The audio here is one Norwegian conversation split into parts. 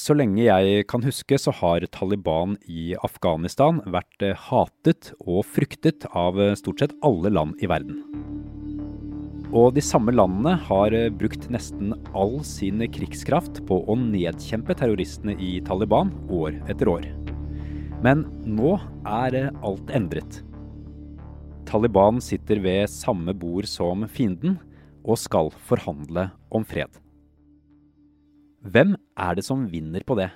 Så lenge jeg kan huske, så har Taliban i Afghanistan vært eh, hatet og fryktet av eh, stort sett alle land i verden. Og de samme landene har eh, brukt nesten all sin krigskraft på å nedkjempe terroristene i Taliban år etter år. Men nå er alt endret. Taliban sitter ved samme bord som fienden og skal forhandle om fred. Hvem er det som vinner på det?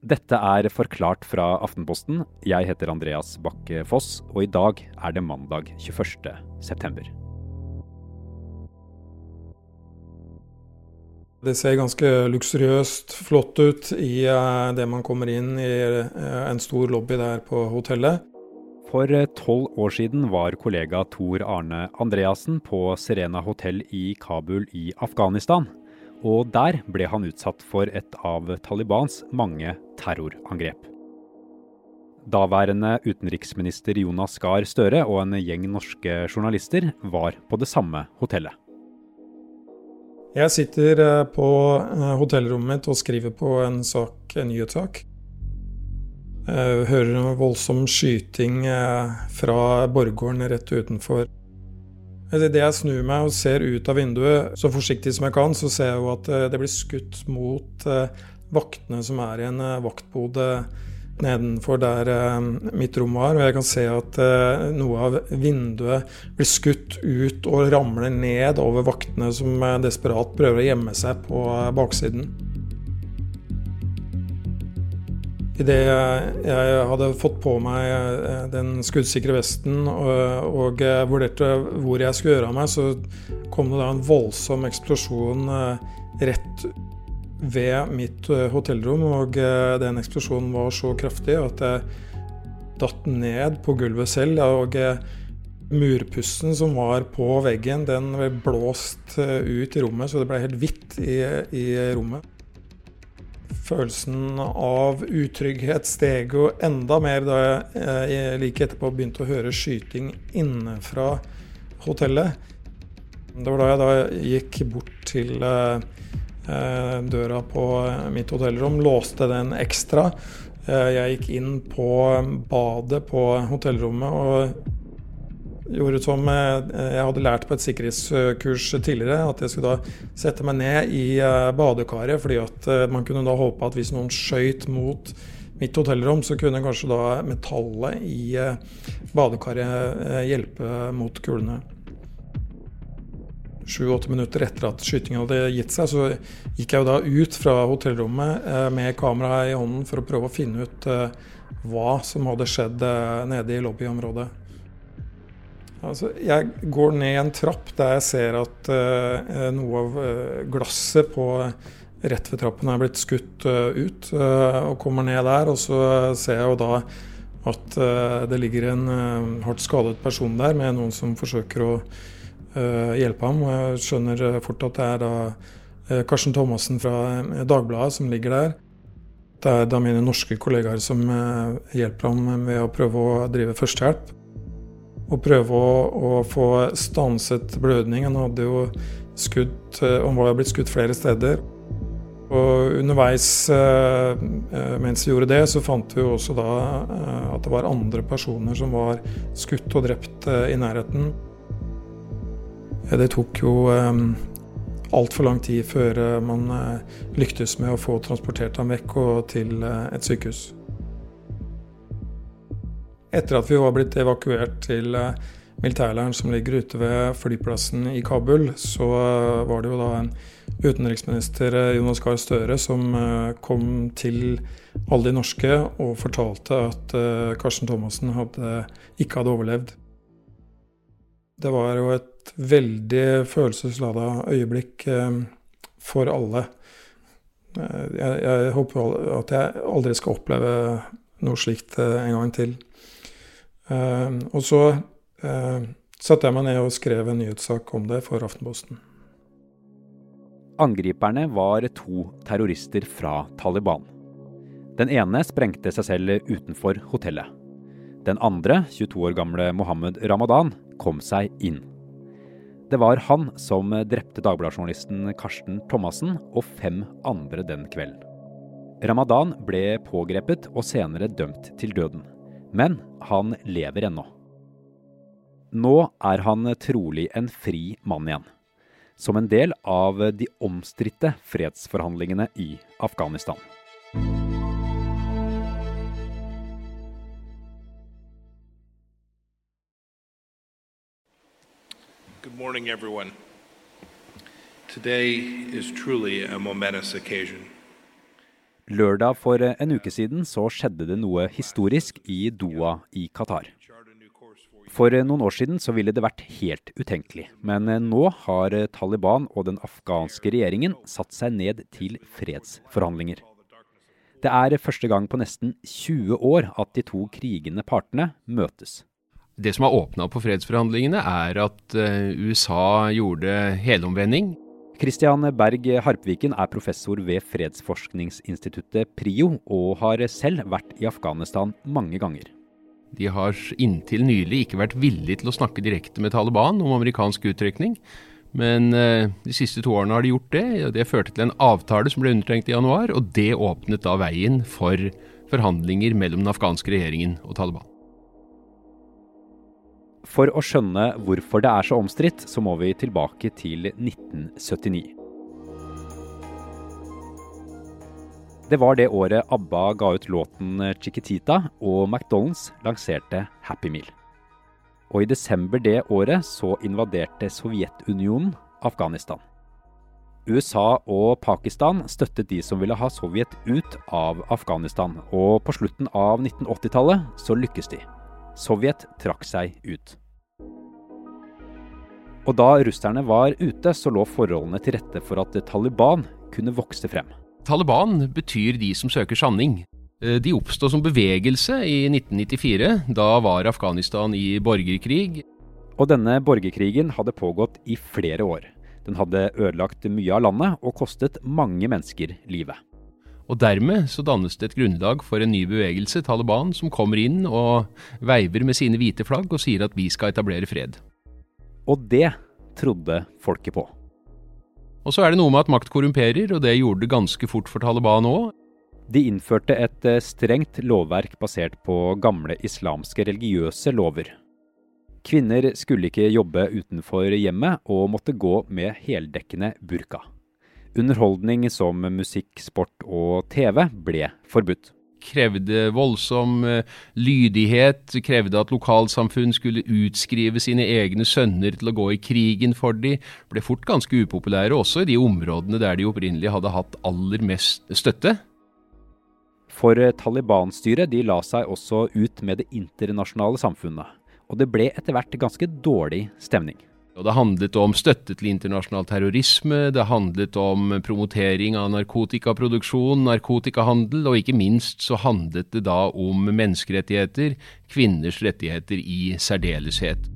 Dette er Forklart fra Aftenposten. Jeg heter Andreas Bakke Foss, og i dag er det mandag 21. september. Det ser ganske luksuriøst flott ut i eh, det man kommer inn i eh, en stor lobby der på hotellet. For tolv år siden var kollega Tor Arne Andreassen på Serena hotell i Kabul i Afghanistan og der ble han utsatt for et av Talibans mange terrorangrep. Daværende utenriksminister Jonas Gahr Støre og en gjeng norske journalister var på det samme hotellet. Jeg sitter eh, på eh, hotellrommet mitt og skriver på en sak, en nyhetssak. Jeg hører en voldsom skyting eh, fra borggården rett utenfor Idet jeg snur meg og ser ut av vinduet så forsiktig som jeg kan, så ser jeg jo at eh, det blir skutt mot eh, vaktene som er i en eh, vaktbode nedenfor der mitt rom var. Og jeg kan se at noe av vinduet blir skutt ut og ramler ned over vaktene som desperat prøver å gjemme seg på baksiden. Idet jeg hadde fått på meg eh, den skuddsikre vesten og, og vurderte hvor jeg skulle gjøre av meg, så kom det da en voldsom eksplosjon eh, rett ved mitt eh, hotellrom. Og den eksplosjonen var så kraftig at jeg datt ned på gulvet selv. Og murpussen som var på veggen, den ble blåst ut i rommet, så det ble helt hvitt i, i rommet. Følelsen av utrygghet steg jo enda mer da jeg like etterpå begynte å høre skyting inne fra hotellet. Det var da jeg da gikk bort til eh, døra på mitt hotellrom, låste den ekstra. Eh, jeg gikk inn på badet på hotellrommet og gjorde som eh, jeg hadde lært på et sikkerhetskurs tidligere, at jeg skulle da sette meg ned i eh, badekaret, fordi at eh, man kunne da håpe at hvis noen skøyt mot mitt hotellrom, så kunne kanskje da metallet i badekaret hjelpe mot kulene. Sju-åtte minutter etter at skytingen hadde gitt seg, så gikk jeg jo da ut fra hotellrommet med kameraet i hånden for å prøve å finne ut hva som hadde skjedd nede i lobbyområdet. Altså, jeg går ned en trapp der jeg ser at uh, noe av uh, glasset på rett ved trappen er blitt skutt uh, ut. og kommer ned der, og så ser jeg jo da at det ligger en hardt skadet person der med noen som forsøker å hjelpe ham. Og jeg skjønner fort at det er da Karsten Thomassen fra Dagbladet som ligger der. Det er da mine norske kollegaer som hjelper ham ved å prøve å drive førstehjelp og prøve å, å, få stanset blødning. Han hadde jo skutt eh, Han var blitt skutt flere steder. Og underveis eh, eh, mens vi gjorde det, så fant vi jo også da at det var andre personer som var skutt og drept i nærheten. Det tok jo altfor lang tid før man lyktes med å få transportert ham vekk og til et sykehus. Etter at vi var blitt evakuert til eh, militærleiren som ligger ute ved flyplassen i Kabul, så eh, var det jo da en utenriksminister, eh, Jonas Gahr Støre, som kom til alle de norske og fortalte at Karsten Thomassen hadde, ikke hadde overlevd. Det var jo et veldig følelseslada øyeblikk for alle. Jeg, jeg håper at jeg aldri skal oppleve noe slikt en gang til. Eh, og så eh, satte jeg meg ned og skrev en nyhetssak om det for Aftenposten. Angriperne var to terrorister fra Taliban. Den ene sprengte seg selv utenfor hotellet. Den andre, 22 år gamle Mohammed Ramadan, kom seg inn. Det var han som drepte Dagbladet-journalisten Karsten Thomassen og fem andre den kvelden. Ramadan ble pågrepet og senere dømt til døden. Men han lever ennå. Nå er han trolig en fri mann igjen. Som en del av de omstridte fredsforhandlingene i Afghanistan. Good morning, everyone. Today is truly a momentous occasion. Lørdag for en uke siden så skjedde det noe historisk i Doha i Qatar. For noen år siden så ville det vært helt utenkelig, men nå har Taliban og den afghanske regjeringen satt seg ned til fredsforhandlinger. Det er første gang på nesten 20 år at de to krigende partene møtes. Det som har åpna på fredsforhandlingene, er at eh, USA gjorde helomvending. Christian Berg Harpviken er professor ved fredsforskningsinstituttet PRIO, og har selv vært i Afghanistan mange ganger. De har inntil nylig ikke vært villige til å snakke direkte med Taliban om amerikansk uttrekning. Men eh, de siste to årene har de gjort det, og det førte til en avtale som ble undertegnet i januar. Og det åpnet da veien for forhandlinger mellom den afghanske regjeringen og Taliban. For å skjønne hvorfor det er så omstridt, så må vi tilbake til 1979. Det var det året ABBA ga ut låten 'Chiquitita' og McDonald's lanserte Happy Meal. Og i desember det året så invaderte Sovjetunionen Afghanistan. USA og Pakistan støttet de som ville ha Sovjet ut av Afghanistan, og på slutten av 1980-tallet så lykkes de. Sovjet trakk seg ut. Og da russerne var ute, så lå forholdene til rette for at Taliban kunne vokse frem. Taliban betyr de som søker sanning. Eh, de oppstod som bevegelse i 1994. Da var Afghanistan i borgerkrig. Og denne borgerkrigen hadde pågått i flere år. Den hadde ødelagt mye av landet og kostet mange mennesker livet. Og dermed så dannes det et grunnlag for en ny bevegelse, Taliban, som kommer inn og veiver med sine hvite flagg og sier at vi skal etablere fred. Og det trodde folket på. Og så er det noe med at makt korrumperer, og det gjorde det ganske fort for Taliban òg. De innførte et eh, strengt lovverk basert på gamle islamske religiøse lover. Kvinner skulle ikke jobbe utenfor hjemmet og måtte gå med heldekkende burka. Underholdning som musikk, sport og TV ble forbudt. Krevde voldsom eh, lydighet, krevde at lokalsamfunn skulle utskrive sine egne sønner til å gå i krigen for de, ble fort ganske upopulære også i de områdene der de opprinnelig hadde hatt aller mest støtte. For eh, Taliban-styret de la seg også ut med det internasjonale samfunnet, og det ble etter hvert ganske dårlig stemning. Og det handlet om støtte til internasjonal terrorisme, det handlet om promotering av narkotikaproduksjon, narkotikahandel, og ikke minst så handlet det da om menneskerettigheter, kvinners rettigheter i særdeleshet.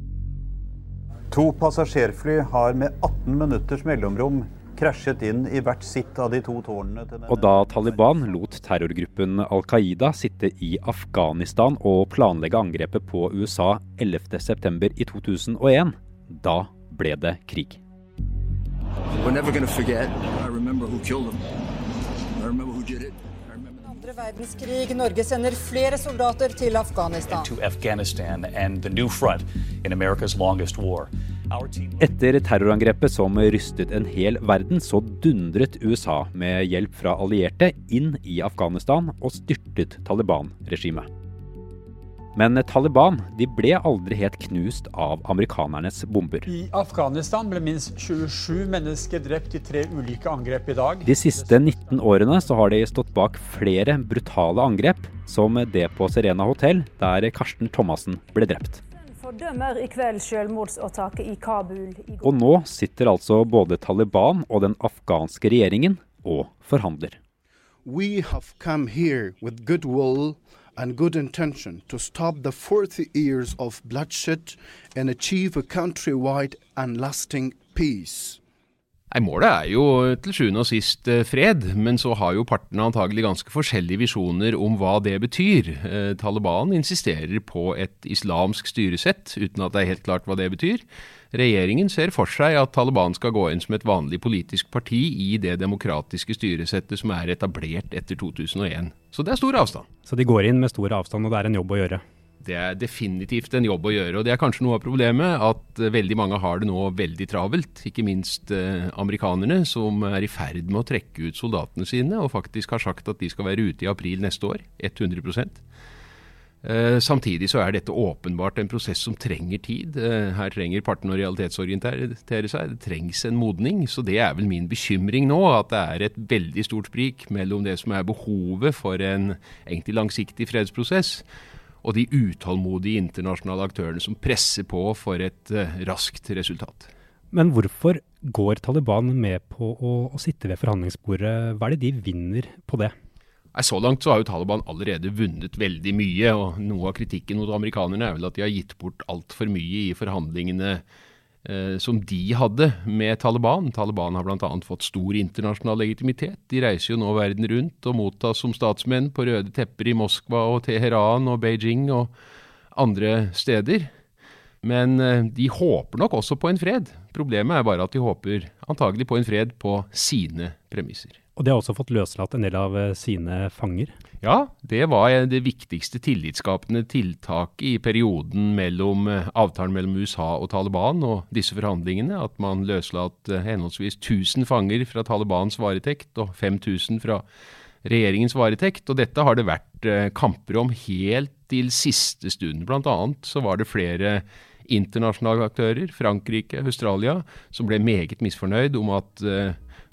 To passasjerfly har med 18 minutters mellomrom krasjet inn i hvert sitt av de to tårnene. Og da Taliban lot terrorgruppen Al Qaida sitte i Afghanistan og planlegge angrepet på USA 11.9. i 2001, da ble det krig. We're never going to forget. I remember who killed him. I remember who did it. I remember Andre verdenskrig. Norge sender flere soldater til Afghanistan. Afghanistan and the new front in America's longest war. Our team Etter terrorangrepet som rystet en hel verden, så dundret USA med hjelp fra allierte inn i Afghanistan og styrtet Taliban-regimet. Men Taliban de ble aldri helt knust av amerikanernes bomber. I Afghanistan ble minst 27 mennesker drept i tre ulike angrep i dag. De siste 19 årene så har de stått bak flere brutale angrep, som det på Serena hotell, der Karsten Thomassen ble drept. fordømmer i kveld selvmordsattaket i Kabul i går. Og nå sitter altså både Taliban og den afghanske regjeringen og forhandler. We have come here with goodwill and good intention to stop the 40 years of bloodshed and achieve a countrywide and lasting peace. Nei, Målet er jo til sjuende og sist eh, fred, men så har jo partene antagelig ganske forskjellige visjoner om hva det betyr. Eh, Taliban insisterer på et islamsk styresett, uten at det er helt klart hva det betyr. Regjeringen ser for seg at Taliban skal gå inn som et vanlig politisk parti i det demokratiske styresettet som er etablert etter 2001. Så det er stor avstand. Så de går inn med stor avstand, og det er en jobb å gjøre? Det er definitivt en jobb å gjøre, og det er kanskje noe av problemet at uh, veldig mange har det nå veldig travelt. Ikke minst uh, amerikanerne, som er i ferd med å trekke ut soldatene sine, og faktisk har sagt at de skal være ute i april neste år. 100 Eh, samtidig så er dette åpenbart en prosess som trenger tid. Eh, her trenger partene å realitetsorientere seg. Det trengs en modning. Så det er vel min bekymring nå, at det er et veldig stort sprik mellom det som er behovet for en egentlig langsiktig fredsprosess, og de utålmodige internasjonale aktørene som presser på for et uh, raskt resultat. Men hvorfor går Taliban med på å, å sitte ved forhandlingsbordet? Hva er det de vinner på det? Nei, Så langt så har jo Taliban allerede vunnet veldig mye. og Noe av kritikken mot amerikanerne er vel at de har gitt bort altfor mye i forhandlingene eh, som de hadde med Taliban. Taliban har bl.a. fått stor internasjonal legitimitet. De reiser jo nå verden rundt og mottas som statsmenn på røde tepper i Moskva og Teheran og Beijing og andre steder. Men eh, de håper nok også på en fred. Problemet er bare at de håper antagelig på en fred på sine premisser. Og de har også fått løslatt en del av eh, sine fanger? Ja, det var det viktigste tillitsskapende tiltaket i perioden mellom eh, avtalen mellom USA og Taliban og disse forhandlingene. At man løslatt eh, henholdsvis 1000 fanger fra Talibans varetekt og 5000 fra regjeringens varetekt. Og dette har det vært kamper om helt til siste stund. Blant annet så var det flere internasjonale aktører, Frankrike, Australia, som ble meget misfornøyd om at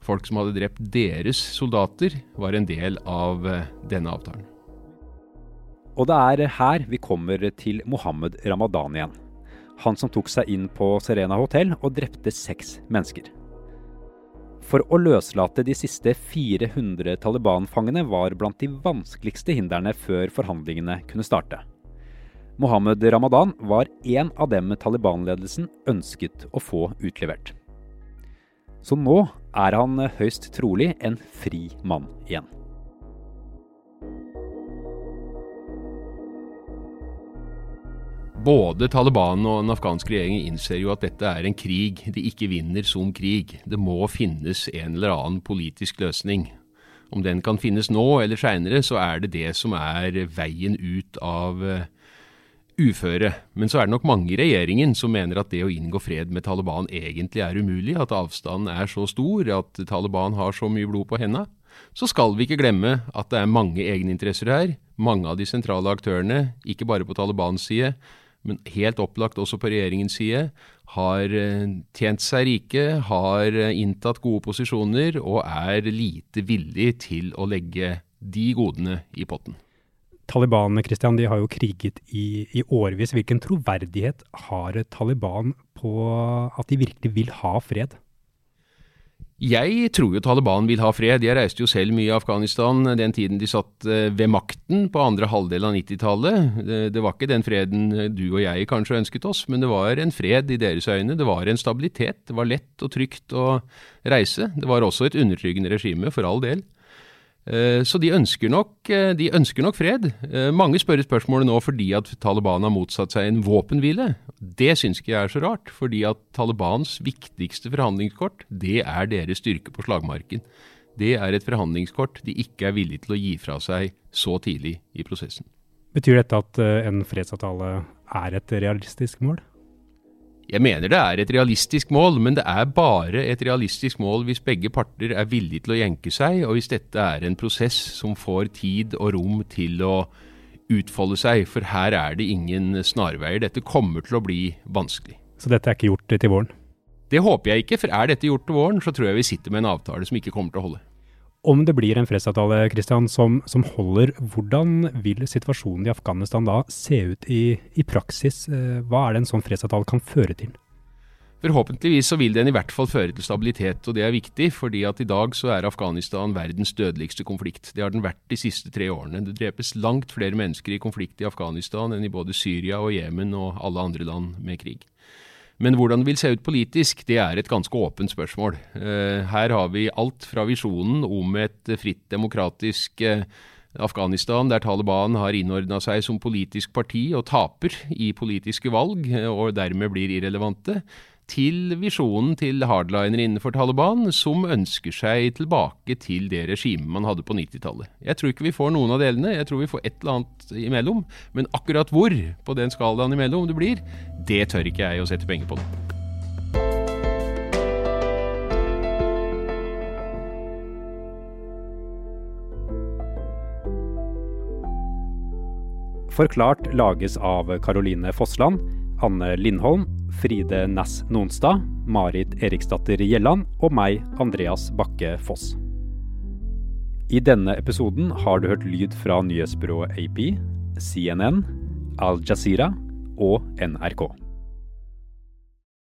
folk som hadde drept deres soldater, var en del av eh, denne avtalen. Og det er her vi kommer til Mohammed Ramadan igjen. Han som tok seg inn på Serena hotell og drepte seks mennesker. For å løslate de siste 400 Taliban-fangene var blant de vanskeligste hindrene før forhandlingene kunne starte. Mohammed Ramadan var en av dem Taliban-ledelsen ønsket å få utlevert. Så nå er han høyst trolig en fri mann igjen. Både Taliban og den afghanske regjeringen innser jo at dette er en krig de ikke vinner som krig. Det må finnes en eller annen politisk løsning. Om den kan finnes nå eller seinere, så er det det som er veien ut av eh, uføre. Men så er det nok mange i regjeringen som mener at det å inngå fred med Taliban egentlig er umulig, at avstanden er så stor, at Taliban har så mye blod på henda. Så skal vi ikke glemme at det er mange egeninteresser her. Mange av de sentrale aktørene, ikke bare på Talibans side, men helt opplagt også på regjeringens side, har eh, tjent seg rike, har eh, inntatt gode posisjoner og er lite villig til å legge de godene i potten. Taliban Christian, de har jo kriget i, i årevis. Hvilken troverdighet har Taliban på at de virkelig vil ha fred? Jeg tror jo Taliban vil ha fred. Jeg reiste jo selv mye i Afghanistan den tiden de satt eh, ved makten på andre halvdel av 90-tallet. Det, var ikke den freden du og jeg kanskje ønsket oss, men det var en fred i deres øyne. Det var en stabilitet. Det var lett og trygt å reise. Det var også et undertryggende regime, for all del. Eh, så de ønsker, nok, eh, de ønsker nok fred. Eh, mange spør spørsmålet nå fordi at Taliban har motsatt seg en våpenhvile. Det syns ikke jeg er så rart, fordi at Talibans viktigste forhandlingskort, det er deres styrke på slagmarken. Det er et forhandlingskort de ikke er villige til å gi fra seg så tidlig i prosessen. Betyr dette at en fredsavtale er et realistisk mål? Jeg mener det er et realistisk mål, men det er bare et realistisk mål hvis begge parter er villige til å jenke seg, og hvis dette er en prosess som får tid og rom til å utfolde seg. For her er det ingen snarveier. Dette kommer til å bli vanskelig. Så dette er ikke gjort til våren? Det håper jeg ikke, for er dette gjort til våren, så tror jeg vi sitter med en avtale som ikke kommer til å holde. Om det blir en fredsavtale Christian, som, som, holder, hvordan vil situasjonen i Afghanistan da se ut i, i praksis? Eh, hva er det en sånn fredsavtale kan føre til? Forhåpentligvis så vil den i hvert fall føre til stabilitet, og det er viktig, fordi at i dag så er Afghanistan verdens dødeligste konflikt. Det har den vært de siste tre årene. Det drepes langt flere mennesker i konflikt i Afghanistan enn i både Syria og Jemen og alle andre land med krig. Men hvordan det vil se ut politisk, det er et ganske åpent spørsmål. Eh, her har vi alt fra visjonen om et fritt, demokratisk eh, Afghanistan, der Taliban har innordna seg som politisk parti og taper i politiske valg, eh, og dermed blir irrelevante, til visjonen til hardlinere innenfor Taliban, som ønsker seg tilbake til det regimet man hadde på 90-tallet. Jeg tror ikke vi får noen av delene, jeg tror vi får et eller annet imellom. Men akkurat hvor på den skalaen imellom det blir, det tør ikke jeg å sette penger på. nå. Forklart lages av Caroline Fossland, Anne Lindholm, Fride Næss Nonstad, Marit Eriksdatter Gjelland og meg, Andreas Bakke Foss. I denne episoden har du hørt lyd fra nyhetsbyrået AP, CNN, Al Jazeera og NRK.